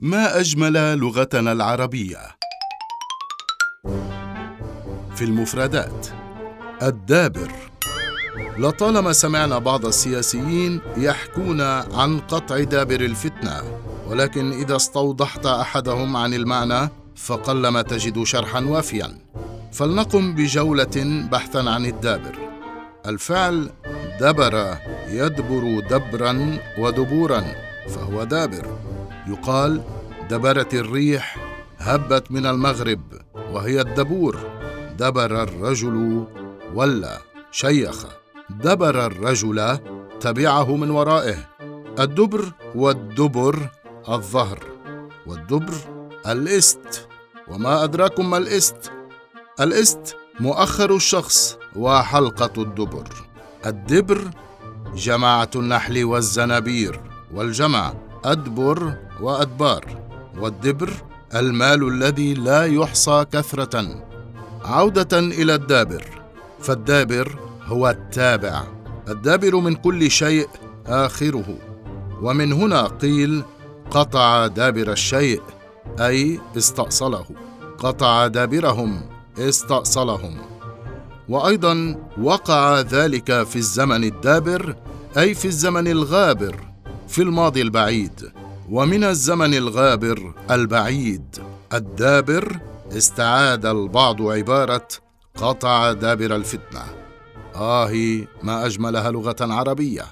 ما أجمل لغتنا العربية؟ في المفردات الدابر. لطالما سمعنا بعض السياسيين يحكون عن قطع دابر الفتنة ولكن إذا استوضحت أحدهم عن المعنى فقلما تجد شرحا وافيا. فلنقم بجولة بحثا عن الدابر. الفعل دبر يدبر دبرا ودبورا فهو دابر. يقال دبرت الريح هبت من المغرب وهي الدبور. دبر الرجل ولا شيخ. دبر الرجل تبعه من ورائه. الدبر والدبر الظهر والدبر الإست. وما أدراكم ما الإست؟ الإست مؤخر الشخص وحلقة الدبر. الدبر جماعة النحل والزنابير والجمع أدبر وأدبار والدبر المال الذي لا يحصى كثرة. عودة إلى الدابر فالدابر هو التابع. الدابر من كل شيء آخره. ومن هنا قيل قطع دابر الشيء أي استأصله. قطع دابرهم استأصلهم. وأيضا وقع ذلك في الزمن الدابر أي في الزمن الغابر. في الماضي البعيد ومن الزمن الغابر البعيد. الدابر استعاد البعض عبارة قطع دابر الفتنة. آه ما أجملها لغة عربية.